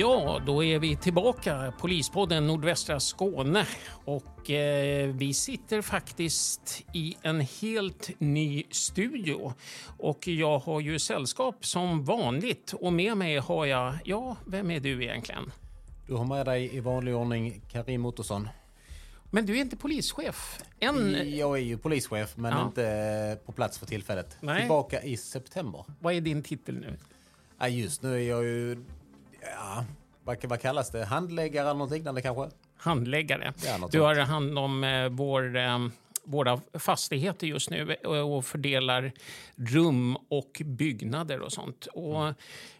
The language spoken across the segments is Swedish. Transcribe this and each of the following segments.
Ja, då är vi tillbaka. Polispodden Nordvästra Skåne. Och eh, vi sitter faktiskt i en helt ny studio. Och jag har ju sällskap som vanligt. Och med mig har jag, ja, vem är du egentligen? Du har med dig i vanlig ordning Karim Ottosson. Men du är inte polischef? En... Jag är ju polischef, men Ja. inte på plats för tillfället. Nej. Tillbaka i september. Vad är din titel nu? Just nu är jag ju... Ja, vad, vad kallas det? Handläggare eller något liknande kanske? Handläggare. Ja, Du har hand om eh, vår, eh, våra fastigheter just nu och, och fördelar rum och byggnader och sånt. Och,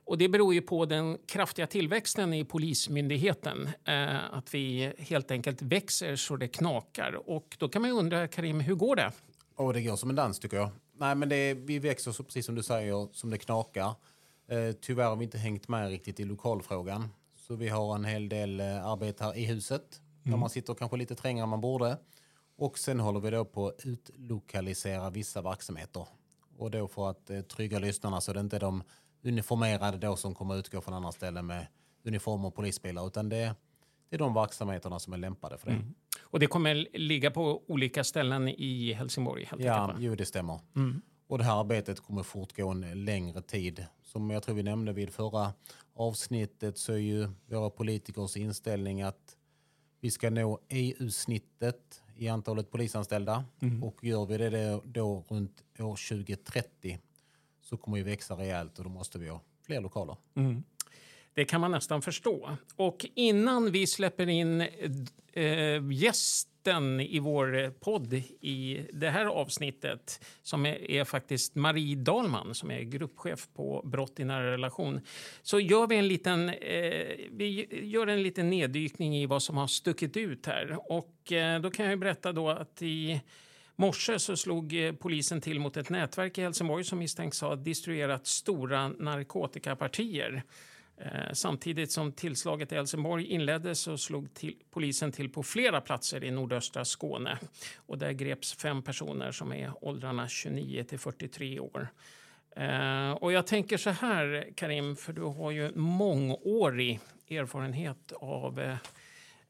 och det beror ju på den kraftiga tillväxten i Polismyndigheten. Eh, att vi helt enkelt växer så det knakar. Och då kan man undra, Karim, hur går det? Och det går som en dans tycker jag. Nej, men det, vi växer så precis som du säger, som det knakar. Eh, tyvärr har vi inte hängt med riktigt i lokalfrågan. Så vi har en hel del eh, arbete här i huset. Där man sitter kanske lite trängre än man borde. Och sen håller vi då på att utlokalisera vissa verksamheter. Och då för att eh, trygga lyssnarna så det inte är de uniformerade då som kommer utgå från andra ställen med uniformer och polisbilar. Utan det, det är de verksamheterna som är lämpade för det. Och det kommer ligga på olika ställen i Helsingborg. Helt Ja, enkelt, jo det stämmer. Och det här arbetet kommer fortgå en längre tid. Som jag tror vi nämnde vid förra avsnittet så är ju våra politikers inställning att vi ska nå EU-snittet i antalet polisanställda. Och gör vi det då, runt år 2030 så kommer vi växa rejält och då måste vi ha fler lokaler. Det kan man nästan förstå. Och innan vi släpper in eh, gästen i vår eh, podd i det här avsnittet som är, är faktiskt Marie Dahlman som är gruppchef på brott i nära relation så gör vi en liten, eh, vi gör en liten neddykning i vad som har stuckit ut här. Och eh, då kan jag berätta då att i morse så slog eh, polisen till mot ett nätverk i Helsingborg som misstänks ha distribuerat stora narkotikapartier. Eh, samtidigt som tillslaget i Helsingborg inleddes så slog till, polisen till på flera platser i nordöstra Skåne. Och där greps fem personer som är åldrarna 29 till 43 år. Eh, och jag tänker så här, Karim, för du har ju mångårig erfarenhet av eh,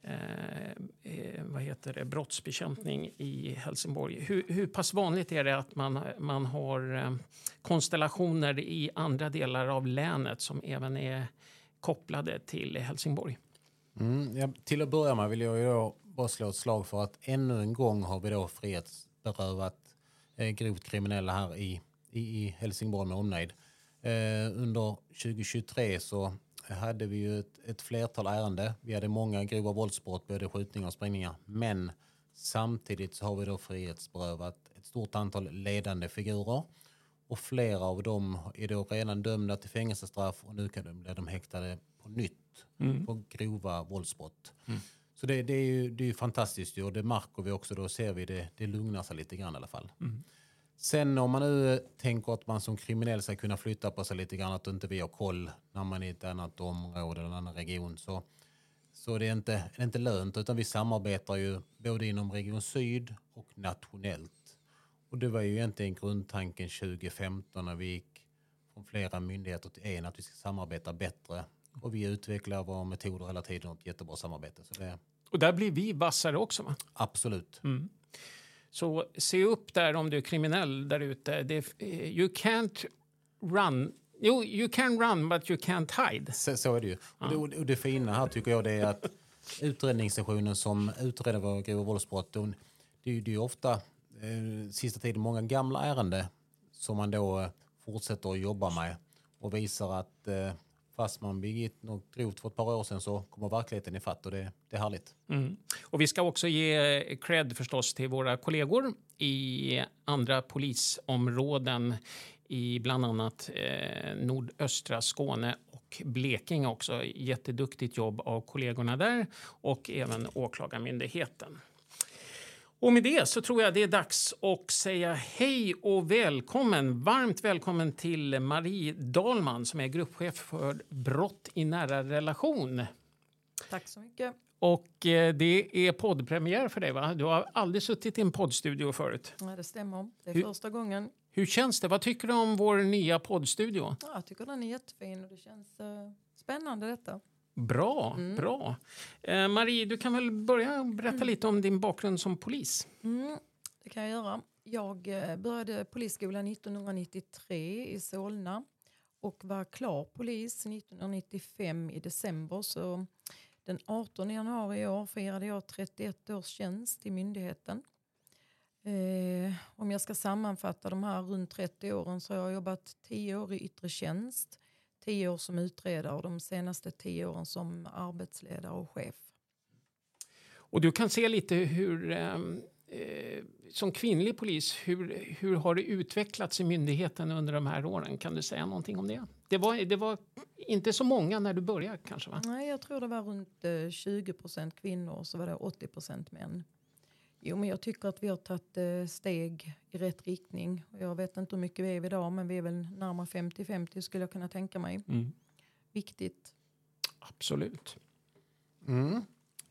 Eh, eh, vad heter det, brottsbekämpning i Helsingborg. Hur, hur pass vanligt är det att man, man har eh, konstellationer i andra delar av länet som även är kopplade till Helsingborg? Mm, ja, till att börja med vill jag ju bara slå ett slag för att ännu en gång har vi då frihetsberövat eh, grovt kriminella här i, i, i Helsingborg med omnejd. Eh, under 2023 så hade vi ju ett, ett flertal ärende. Vi hade många grova våldsbrott, både skjutningar och sprängningar. Men samtidigt så har vi då frihetsberövat ett stort antal ledande figurer. Och flera av dem är då redan dömda till fängelsestraff och nu kan de bli de häktade på nytt på grova våldsbrott. Så det, det är ju det är ju fantastiskt och det märker vi också. Då ser vi det, det lugnar sig lite grann i alla fall. Sen om man nu tänker att man som kriminell ska kunna flytta på sig lite grann, att inte vi har koll när man är i ett annat område eller en annan region, så, så det är inte, det är inte lönt. Utan vi samarbetar ju både inom Region Syd och nationellt. Och det var ju egentligen grundtanken 2015 när vi gick från flera myndigheter till en, att vi ska samarbeta bättre. Och vi utvecklar våra metoder hela tiden och ett jättebra samarbete. Så det Och där blir vi vassare också. Va? absolut. Så se upp där om du är kriminell där ute. Eh, You can't run. Jo, you can run but you can't hide. Så, så är det ju. Och, det, och det fina här tycker jag det är att utredningsstationen som utreder våra grova våldsbrott, de, det, är ju- det är ju ofta eh, sista tiden många gamla ärenden som man då eh, fortsätter att jobba med och visar att eh, fast man begått något grovt för ett par år sedan så kommer verkligheten ifatt och det, det är härligt. Mm. Och vi ska också ge cred förstås till våra kollegor i andra polisområden i bland annat eh, nordöstra Skåne och Blekinge också. Jätteduktigt jobb av kollegorna där och även Åklagarmyndigheten. Och med det så tror jag det är dags att säga hej och välkommen, varmt välkommen till Marie Dahlman som är gruppchef för brott i nära relation. Tack så mycket. Och eh, det är poddpremiär för dig va? Du har aldrig suttit i en poddstudio förut. Ja, det stämmer. Det är Hur- första gången. Hur känns det? Vad tycker du om vår nya poddstudio? Ja, jag tycker den är jättefin och det känns eh, spännande detta. Bra, bra. Eh, Marie, du kan väl börja berätta lite om din bakgrund som polis? Mm, det kan jag göra. Jag eh, började polisskolan 1993 i Solna och var klar polis 1995 i december. Så den 18 januari i år firade jag 31 års tjänst i myndigheten. Eh, om jag ska sammanfatta de här runt 30 åren så har jag jobbat 10 år i yttre tjänst, 10 år som utredare och de senaste 10 åren som arbetsledare och chef. Och du kan se lite hur, ehm, eh, som kvinnlig polis, hur, hur har det utvecklats i myndigheten under de här åren? Kan du säga någonting om det? Det var, det var inte så många när du började kanske? va? Nej, jag tror det var runt eh, 20 procent kvinnor och så var det 80 procent män. Jo, men jag tycker att vi har tagit eh, steg i rätt riktning. Jag vet inte hur mycket vi är idag, men vi är väl närmare 50-50 skulle jag kunna tänka mig. Mm. Viktigt. Absolut. Mm.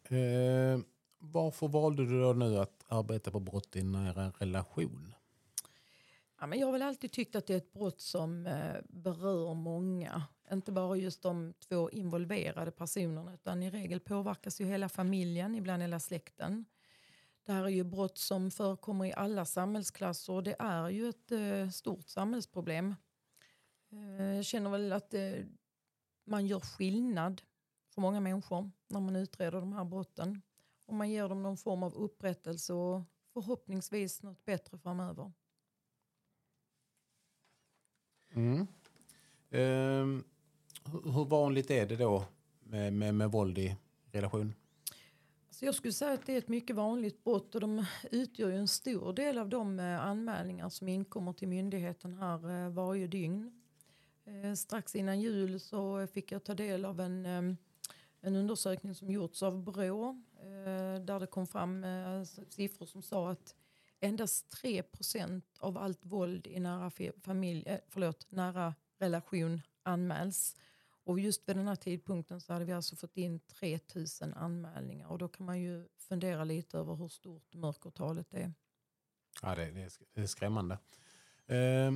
Eh, varför valde du då nu att arbeta på brott i nära relation? Ja, men jag har väl alltid tyckt att det är ett brott som eh, berör många. Inte bara just de två involverade personerna utan i regel påverkas ju hela familjen, ibland hela släkten. Det här är ju brott som förekommer i alla samhällsklasser och det är ju ett eh, stort samhällsproblem. Eh, jag känner väl att eh, man gör skillnad för många människor när man utreder de här brotten. Och man ger dem någon form av upprättelse och förhoppningsvis något bättre framöver. Mm. Eh, hur hur vanligt är det då med, med, med våld i relation? Så jag skulle säga att det är ett mycket vanligt brott och de utgör ju en stor del av de eh, anmälningar som inkommer till myndigheten här eh, varje dygn. Eh, strax innan jul så fick jag ta del av en, en undersökning som gjorts av Brå där det kom fram siffror som sa att endast 3% av allt våld i nära, familj, förlåt, nära relation anmäls. Och just vid den här tidpunkten så hade vi alltså fått in 3000 anmälningar och då kan man ju fundera lite över hur stort mörkertalet är. Ja, det, det, är, det är skrämmande. Eh,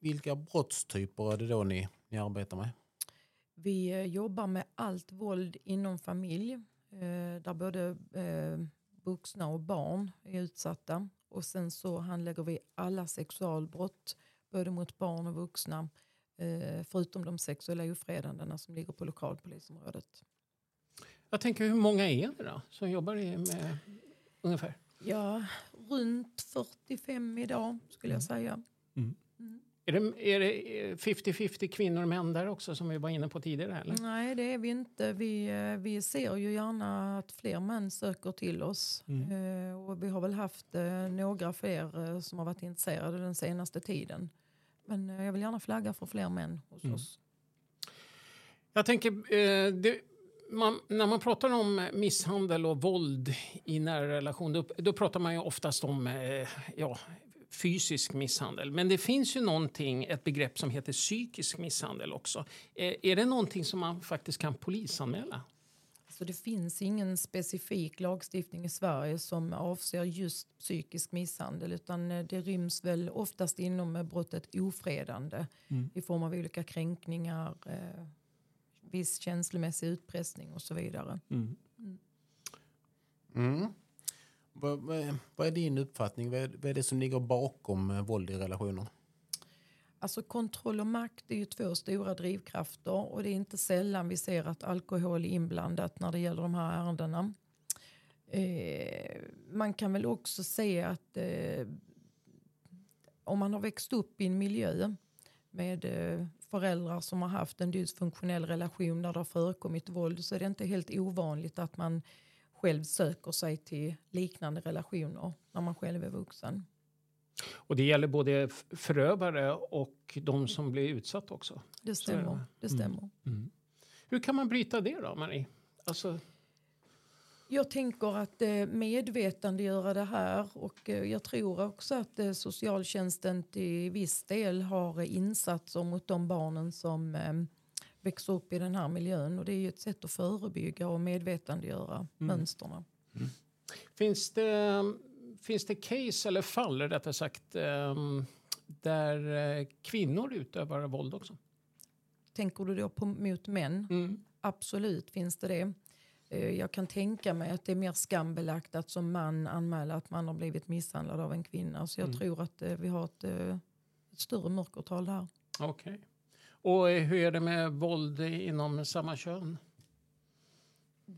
vilka brottstyper är det då ni, ni arbetar med? Vi eh, jobbar med allt våld inom familj eh, där både eh, vuxna och barn är utsatta. Och sen så handlägger vi alla sexualbrott både mot barn och vuxna förutom de sexuella ofredandena som ligger på lokalpolisområdet. Jag tänker, hur många är det då som jobbar med ungefär? Ja, runt 45 idag skulle jag säga. Är det, är det 50-50 kvinnor och män där också som vi var inne på tidigare? Eller? Nej, det är vi inte. Vi, eh, vi ser ju gärna att fler män söker till oss. Eh, och vi har väl haft eh, några fler eh, som har varit intresserade den senaste tiden. Men eh, jag vill gärna flagga för fler män hos oss. Jag tänker, eh, det, man, när man pratar om misshandel och våld i nära relation då, då pratar man ju oftast om eh, ja, fysisk misshandel. Men det finns ju någonting, ett begrepp som heter psykisk misshandel också. Eh, är det någonting som man faktiskt kan polisanmäla? Så det finns ingen specifik lagstiftning i Sverige som avser just psykisk misshandel utan eh, det ryms väl oftast inom eh, brottet ofredande i form av olika kränkningar, eh, viss känslomässig utpressning och så vidare. Mm. Vad, vad, vad är din uppfattning? Vad är, vad är det som ligger bakom eh, våld i relationer? Alltså kontroll och makt är ju två stora drivkrafter och det är inte sällan vi ser att alkohol är inblandat när det gäller de här ärendena. Eh, man kan väl också se att eh, om man har växt upp i en miljö med eh, föräldrar som har haft en dysfunktionell relation där det har förekommit våld så är det inte helt ovanligt att man själv söker sig till liknande relationer när man själv är vuxen. Och det gäller både förövare och de som blir utsatt också. Det stämmer. Det stämmer. Hur kan man bryta det då, Marie? Alltså, Jag tänker att eh, medvetandegöra det här och eh, jag tror också att eh, socialtjänsten till viss del har insatser mot de barnen som växer upp i den här miljön och det är ju ett sätt att förebygga och medvetandegöra mönsterna. Finns det, finns det case eller fall, rättare sagt, ehm, där eh, kvinnor utövar våld också? Tänker du då på, mot män? Absolut finns det det. Eh, jag kan tänka mig att det är mer skambelagt att som man anmäla att man har blivit misshandlad av en kvinna. Så jag Mm. tror att eh, vi har ett, ett större mörkertal där. Okej. Och eh, hur är det med våld inom samma kön?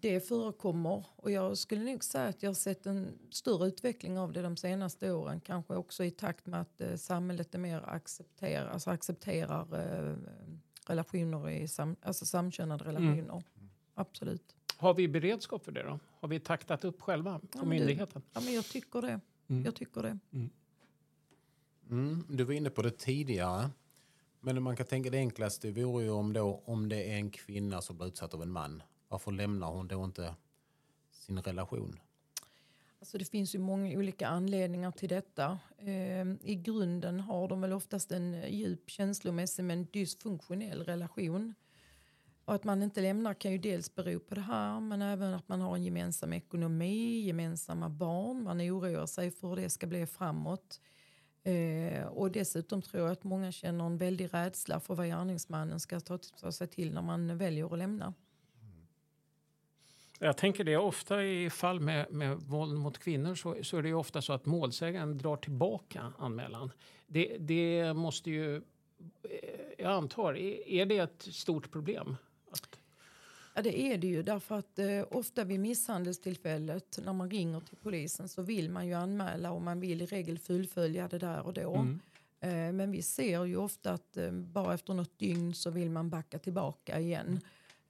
Det förekommer och jag skulle nog säga att jag har sett en större utveckling av det de senaste åren. Kanske också i takt med att eh, samhället är mer accepterar, alltså accepterar eh, relationer i sam, alltså samkönade relationer. Absolut. Har vi beredskap för det då? Har vi taktat upp själva på Ja, det- myndigheten? Ja, men jag tycker det. Mm. Jag tycker det. Mm, du var inne på det tidigare. Men man kan tänka det enklaste vore ju om, då, om det är en kvinna som blir utsatt av en man. Varför lämnar hon då inte sin relation? Alltså det finns ju många olika anledningar till detta. Eh, I grunden har de väl oftast en eh, djup känslomässig men dysfunktionell relation. Och att man inte lämnar kan ju dels bero på det här men även att man har en gemensam ekonomi, gemensamma barn. Man oroar sig för hur det ska bli framåt. Eh, och dessutom tror jag att många känner en väldig rädsla för vad gärningsmannen ska ta ta sig till när man väljer att lämna. Jag tänker det ofta i fall med, med våld mot kvinnor så, så är det ju ofta så att målsägaren drar tillbaka anmälan. Det, det måste ju, eh, jag antar, är, är det ett stort problem? Att, Ja det är det ju därför att eh, ofta vid misshandelstillfället när man ringer till polisen så vill man ju anmäla och man vill i regel fullfölja det där och då. Mm. Eh, men vi ser ju ofta att eh, bara efter något dygn så vill man backa tillbaka igen.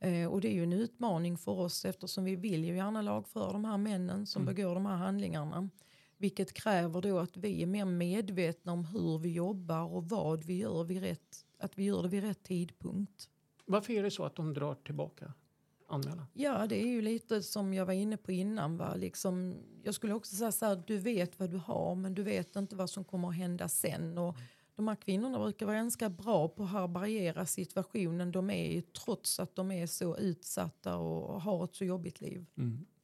Eh, och det är ju en utmaning för oss eftersom vi vill ju gärna lagföra de här männen som begår de här handlingarna. Vilket kräver då att vi är mer medvetna om hur vi jobbar och vad vi gör vid rätt, att vi gör det vid rätt tidpunkt. varför är det så att de drar tillbaka anmälan? Ja, det är ju lite som jag var inne på innan. Va? Liksom, jag skulle också säga så här, du vet vad du har men du vet inte vad som kommer att hända sen. Och de här kvinnorna brukar vara ganska bra på att härbärgera situationen de är i trots att de är så utsatta och har ett så jobbigt liv.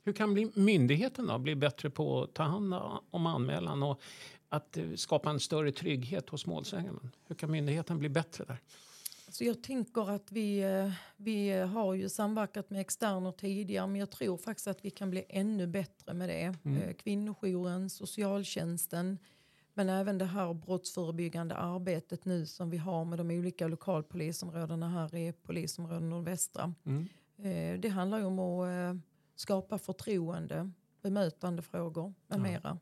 Hur kan bli, myndigheten då bli bättre på att ta hand om anmälan och att eh, skapa en större trygghet hos målsäganden? Hur kan myndigheten bli bättre där? Så jag tänker att vi, eh, vi har ju samverkat med externer tidigare men jag tror faktiskt att vi kan bli ännu bättre med det. Mm. Kvinnojouren, socialtjänsten men även det här brottsförebyggande arbetet nu som vi har med de olika lokalpolisområdena här i polisområdet nordvästra. Mm. Eh, Det handlar ju om att eh, skapa förtroende, bemötande frågor med mera.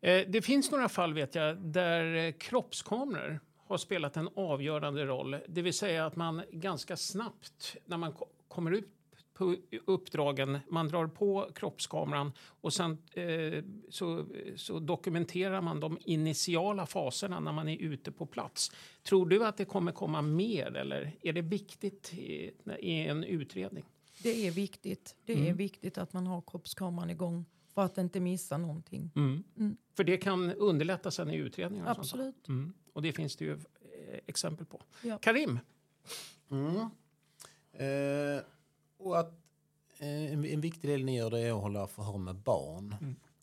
Eh, Det finns några fall vet jag där kroppskameror har spelat en avgörande roll. Det vill säga att man ganska snabbt när man ko- kommer ut på uppdragen, man drar på kroppskameran och sen eh, så, så dokumenterar man de initiala faserna när man är ute på plats. Tror du att det kommer komma mer eller är det viktigt i, i en utredning? Det är viktigt. Det är viktigt att man har kroppskameran igång för att inte missa någonting. För det kan underlätta sen i utredningen. och. Absolut. Mm. Och det finns det ju eh, exempel på. Ja. Karim, Eh, och att eh, en, en viktig del ni gör det är att hålla förhör med barn.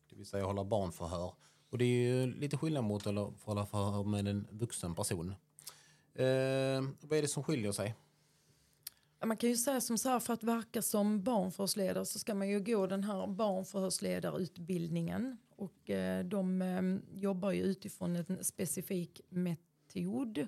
Det vill säga hålla barnförhör. Och det är ju lite skillnad mot att hålla- förhör med en vuxen person. Eh, vad är det som skiljer sig? Man kan ju säga som så här, för att verka som barnförhörsledare så ska man ju gå den här barnförhörsledarutbildningen. Och eh, de eh, jobbar ju utifrån en specifik metod.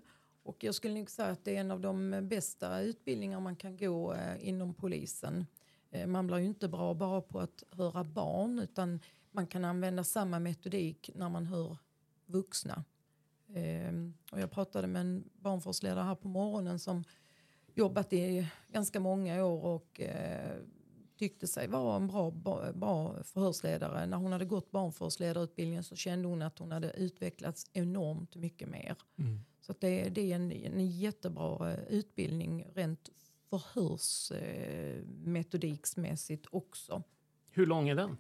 Och jag skulle nog säga att det är en av de bästa utbildningar man kan gå eh, inom polisen. Eh, man blir ju inte bra bara på att höra barn utan man kan använda samma metodik när man hör vuxna. Ehm, och jag pratade med en barnförhörsledare här på morgonen som jobbat i ganska många år och eh, tyckte sig vara en bra, bra, bra förhörsledare. När hon hade gått barnförhörsledarutbildningen så kände hon att hon hade utvecklats enormt mycket mer. Mm. Så det, det är en, en jättebra eh, utbildning rent förhörsmetodiksmässigt också. hur lång är den?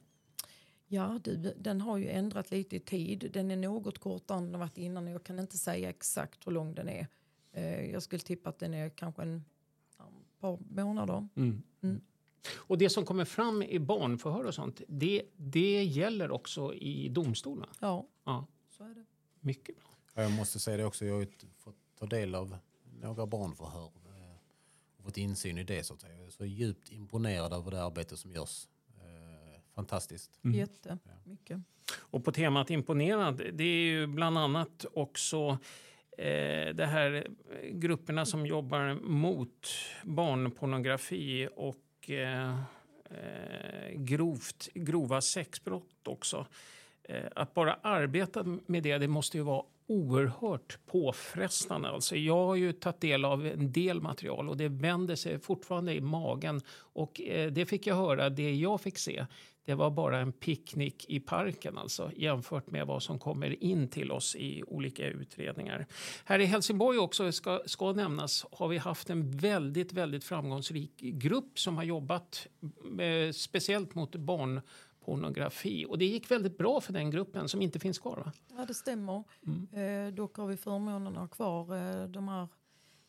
Ja, du, den har ju ändrat lite i tid. Den är något kortare än den varit innan jag kan inte säga exakt hur lång den är. Eh, jag skulle tippa att den är kanske en ja, par månader. Och det som kommer fram i barnförhör och sånt, det, det gäller också i domstolen? Ja, Ja, så är det. mycket bra. Ja, Jag måste säga det också, jag har fått ta del av några barnförhör. Eh, och fått insyn i det. Så att säga. Jag är så djupt imponerad över det arbete som görs. Eh, fantastiskt. Mm. Jättemycket. Och på temat imponerad, det är ju bland annat också eh, det här grupperna som jobbar mot barnpornografi och eh, eh, grovt, grova sexbrott också. Att bara arbeta med det, det måste ju vara oerhört påfrestande. Alltså jag har ju tagit del av en del material och det vänder sig fortfarande i magen. Och eh, det fick jag höra, det jag fick se, det var bara en picknick i parken alltså jämfört med vad som kommer in till oss i olika utredningar. Här i Helsingborg också ska, ska nämnas har vi haft en väldigt, väldigt framgångsrik grupp som har jobbat med, speciellt mot barn pornografi. Och det gick väldigt bra för den gruppen som inte finns kvar. Va? Ja, det stämmer. Mm. Eh, dock har vi förmånen att ha kvar eh, de här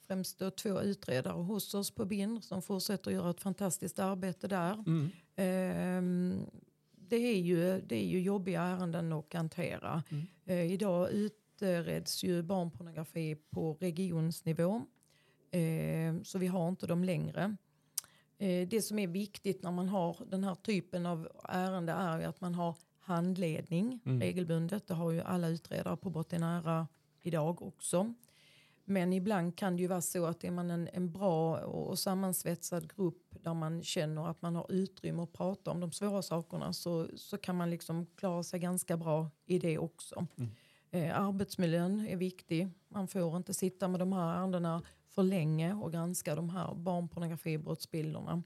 främst då två utredare hos oss på BIN som fortsätter att göra ett fantastiskt arbete där. Mm. Eh, det, är ju, det är ju jobbiga ärenden att hantera. Mm. Eh, idag utreds ju barnpornografi på regionsnivå. Eh, så vi har inte dem längre. Eh, det som är viktigt när man har den här typen av ärende är ju att man har handledning mm. regelbundet. Det har ju alla utredare på Bottenära idag också. Men ibland kan det ju vara så att är man en, en bra och sammansvetsad grupp där man känner att man har utrymme att prata om de svåra sakerna så, så kan man liksom klara sig ganska bra i det också. Mm. Eh, arbetsmiljön är viktig. Man får inte sitta med de här ärendena för länge och granska de här barnpornografibrottsbilderna.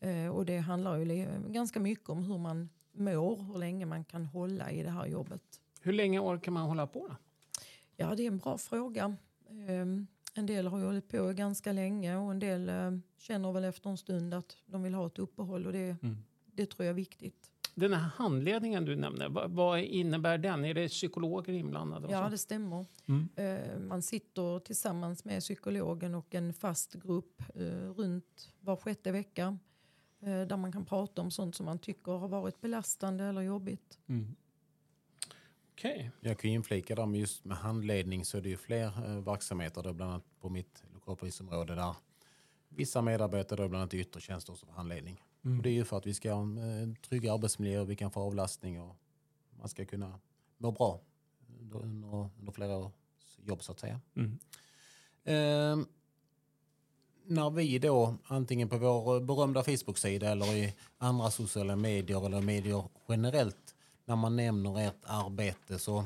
Eh, och det handlar ju ganska mycket om hur man mår, hur länge man kan hålla i det här jobbet. Hur länge orkar man hålla på? Då? Ja, det är en bra fråga. Eh, en del har ju hållit på ganska länge och en del eh, känner väl efter en stund att de vill ha ett uppehåll och det, mm. det tror jag är viktigt. Den här handledningen du nämnde, vad, vad innebär den? Är det psykologer inblandade? Ja, det stämmer. Mm. Eh, man sitter tillsammans med psykologen och en fast grupp eh, runt var sjätte vecka eh, där man kan prata om sånt som man tycker har varit belastande eller jobbigt. Mm. Okay. Jag kan inflika där med just med handledning så är det ju fler verksamheter, då bland annat på mitt lokalpolisområde där vissa medarbetare, då bland annat i yttre tjänster, också får handledning. Mm. Och det är ju för att vi ska ha en eh, trygg arbetsmiljö och vi kan få avlastning och man ska kunna må bra under, under, under flera års jobb så att säga. Mm. Eh, när vi då antingen på vår berömda Facebook-sida eller i andra sociala medier eller medier generellt när man nämner ert arbete så,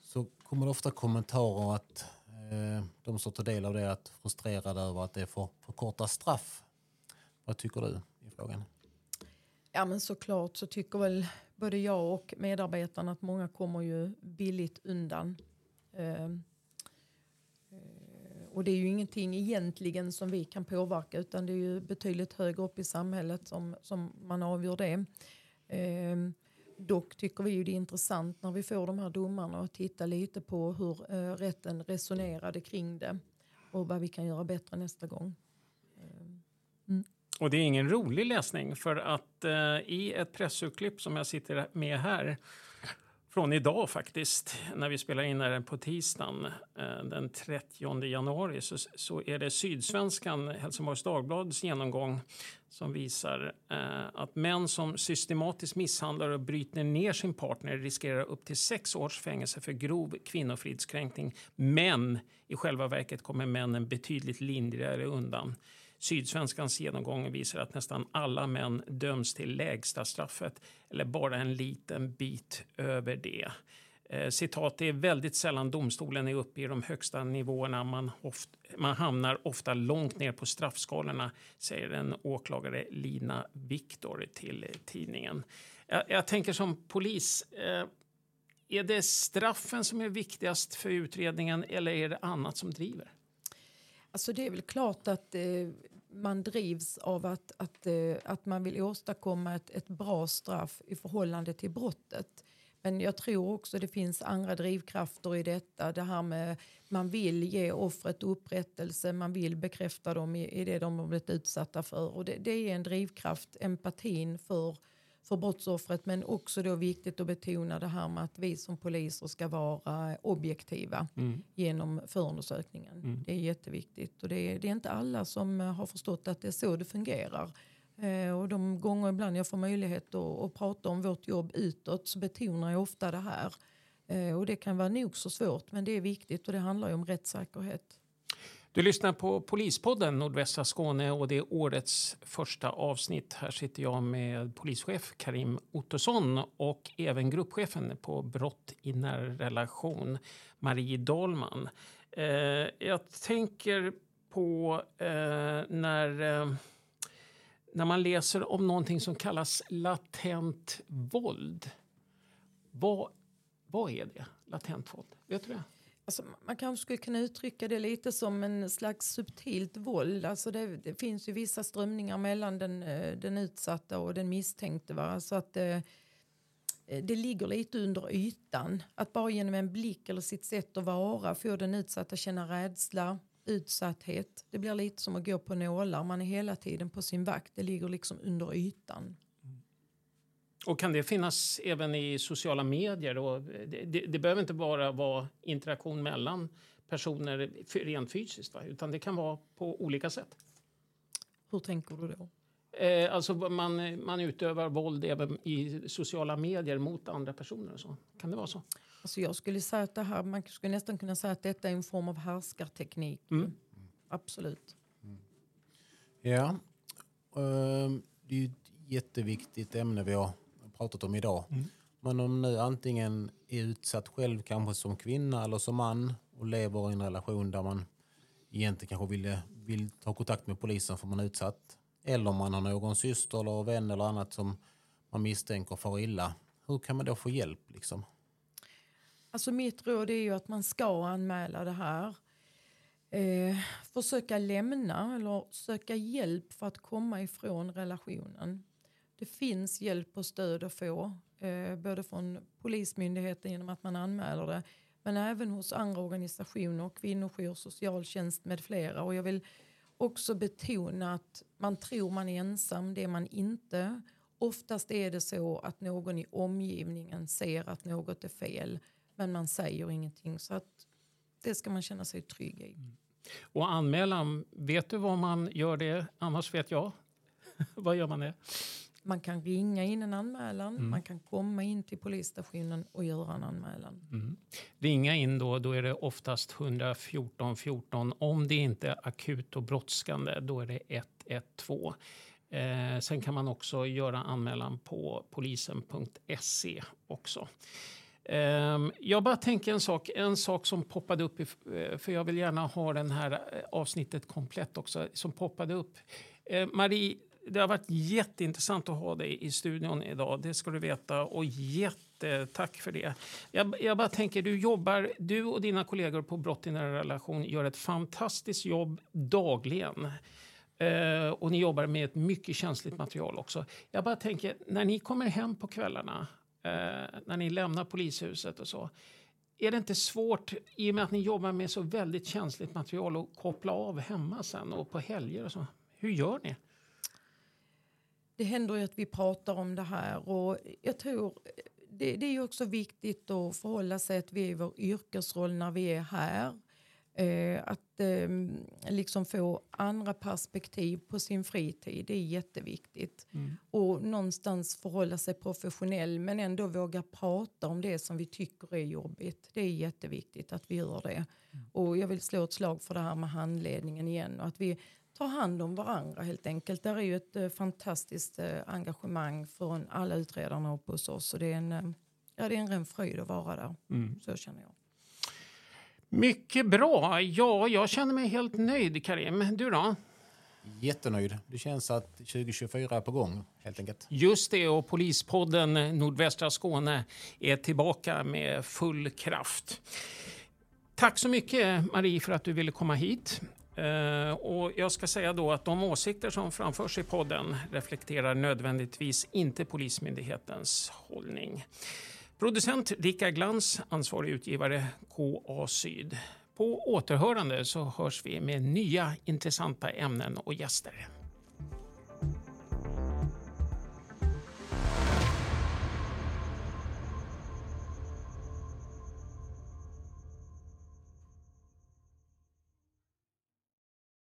så kommer det ofta kommentarer att eh, de som tar del av det är frustrerade över att det är för, för korta straff. Vad tycker du? Frågan? Ja men såklart så tycker väl både jag och medarbetarna att många kommer ju billigt undan. Ehm, eh, och det är ju ingenting egentligen som vi kan påverka utan det är ju betydligt högre upp i samhället som, som man avgör det. Eh, dock tycker vi ju det är intressant när vi får de här domarna att titta lite på hur eh, rätten resonerade kring det och vad vi kan göra bättre nästa gång. Och det är ingen rolig läsning för att eh, i ett pressurklipp som jag sitter med här från idag faktiskt, när vi spelar in den på tisdagen eh, den 30 januari så, så är det Sydsvenskan, Helsingborgs Dagblads genomgång som visar eh, att män som systematiskt misshandlar och bryter ner sin partner riskerar upp till sex års fängelse för grov kvinnofridskränkning. Men i själva verket kommer männen betydligt lindrigare undan. Sydsvenskans genomgång visar att nästan alla män döms till lägsta straffet eller bara en liten bit över det. Eh, citat, det är väldigt sällan domstolen är uppe i de högsta nivåerna. Man, oft, man hamnar ofta långt ner på straffskalorna, säger en åklagare Lina Viktor till tidningen. Jag, jag tänker som polis, eh, är det straffen som är viktigast för utredningen eller är det annat som driver? Alltså det är väl klart att eh, man drivs av att, att, eh, att man vill åstadkomma ett, ett bra straff i förhållande till brottet. Men jag tror också det finns andra drivkrafter i detta. Det här med man vill ge offret upprättelse, man vill bekräfta dem i, i det de har blivit utsatta för. Och det, det är en drivkraft, empatin för, för brottsoffret men också då viktigt att betona det här med att vi som poliser ska vara objektiva Mm. genom förundersökningen. Det är jätteviktigt och det är, det är inte alla som eh, har förstått att det är så det fungerar. Eh, och de gånger ibland jag får möjlighet att, att prata om vårt jobb utåt så betonar jag ofta det här. Eh, och det kan vara nog så svårt men det är viktigt och det handlar ju om rättssäkerhet. Du lyssnar på Polispodden Nordvästra Skåne och det är årets första avsnitt. Här sitter jag med polischef Karim Ottosson och även gruppchefen på brott i nära relation, Marie Dahlman. Eh, jag tänker på eh, när, eh, när man läser om någonting som kallas latent våld. Vad, vad är det, latent våld? Vet du det? Alltså, man kanske skulle kunna uttrycka det lite som en slags subtilt våld. Alltså det, det finns ju vissa strömningar mellan den, eh, den utsatta och den misstänkte. Va? Så att eh, eh, det ligger lite under ytan. Att bara genom en blick eller sitt sätt att vara få den utsatta känna rädsla, utsatthet. Det blir lite som att gå på nålar. Man är hela tiden på sin vakt. Det ligger liksom under ytan. Och kan det finnas även i sociala medier? Och det, det, det behöver inte bara vara interaktion mellan personer rent fysiskt, va? utan det kan vara på olika sätt. Hur tänker du då? Eh, alltså man, man utövar våld även i sociala medier mot andra personer. Och så. Kan det vara så? Alltså jag skulle säga att det här, man skulle nästan kunna säga att detta är en form av härskarteknik. Mm. Absolut. Ja, ehm, det är ju ett jätteviktigt ämne vi har pratat om idag. Men om nu antingen är utsatt själv kanske som kvinna eller som man och lever i en relation där man egentligen kanske vill, vill ta kontakt med polisen för man är utsatt. Eller om man har någon syster eller vän eller annat som man misstänker far illa. Hur kan man då få hjälp liksom? Alltså mitt råd är ju att man ska anmäla det här. Eh, försöka lämna eller söka hjälp för att komma ifrån relationen. Det finns hjälp och stöd att få. Eh, både från Polismyndigheten genom att man anmäler det. Men även hos andra organisationer, kvinnojour, socialtjänst med flera. Och jag vill också betona att man tror man är ensam, det är man inte. Oftast är det så att någon i omgivningen ser att något är fel men man säger ingenting. Så att det ska man känna sig trygg i. Mm. Och anmälan, vet du vad man gör det? Annars vet jag. vad gör man det? Man kan ringa in en anmälan, man kan komma in till polisstationen och göra en anmälan. Mm. Ringa in då, då är det oftast 114 14. Om det inte är akut och brådskande, då är det 112. Eh, sen kan man också göra anmälan på polisen.se också. Ehm, jag bara tänker en sak, en sak som poppade upp, eh, för jag vill gärna ha den här eh, avsnittet komplett också, som poppade upp. Eh, Marie, det har varit jätteintressant att ha dig i studion idag, det ska du veta. Och jättetack för det. Jag, jag bara tänker, du jobbar, du och dina kollegor på Brott i nära relation gör ett fantastiskt jobb dagligen. Eh, och ni jobbar med ett mycket känsligt material också. Jag bara tänker, när ni kommer hem på kvällarna, eh, när ni lämnar polishuset och så. Är det inte svårt, i och med att ni jobbar med så väldigt känsligt material, att koppla av hemma sen och på helger och så? Hur gör ni? Det händer ju att vi pratar om det här och jag tror det, det är ju också viktigt att förhålla sig att vi är i vår yrkesroll när vi är här. Eh, att eh, liksom få andra perspektiv på sin fritid, det är jätteviktigt. Och någonstans förhålla sig professionell men ändå våga prata om det som vi tycker är jobbigt. Det är jätteviktigt att vi gör det. Och jag vill slå ett slag för det här med handledningen igen och att vi tar hand om varandra helt enkelt. Där är ju ett eh, fantastiskt eh, engagemang från alla utredarna uppe hos oss. Och det, är en, eh, ja, det är en ren fröjd att vara där. Så känner jag. Mycket bra. Ja, jag känner mig helt nöjd, Karim. Du då? Jättenöjd. Det känns att 2024 är på gång helt enkelt. Just det, och Polispodden Nordvästra Skåne är tillbaka med full kraft. Tack så mycket, Marie, för att du ville komma hit. Eh, och jag ska säga då att de åsikter som framförs i podden reflekterar nödvändigtvis inte Polismyndighetens hållning. Producent Rickard Glans, ansvarig utgivare KA Syd. På återhörande så hörs vi med nya intressanta ämnen och gäster.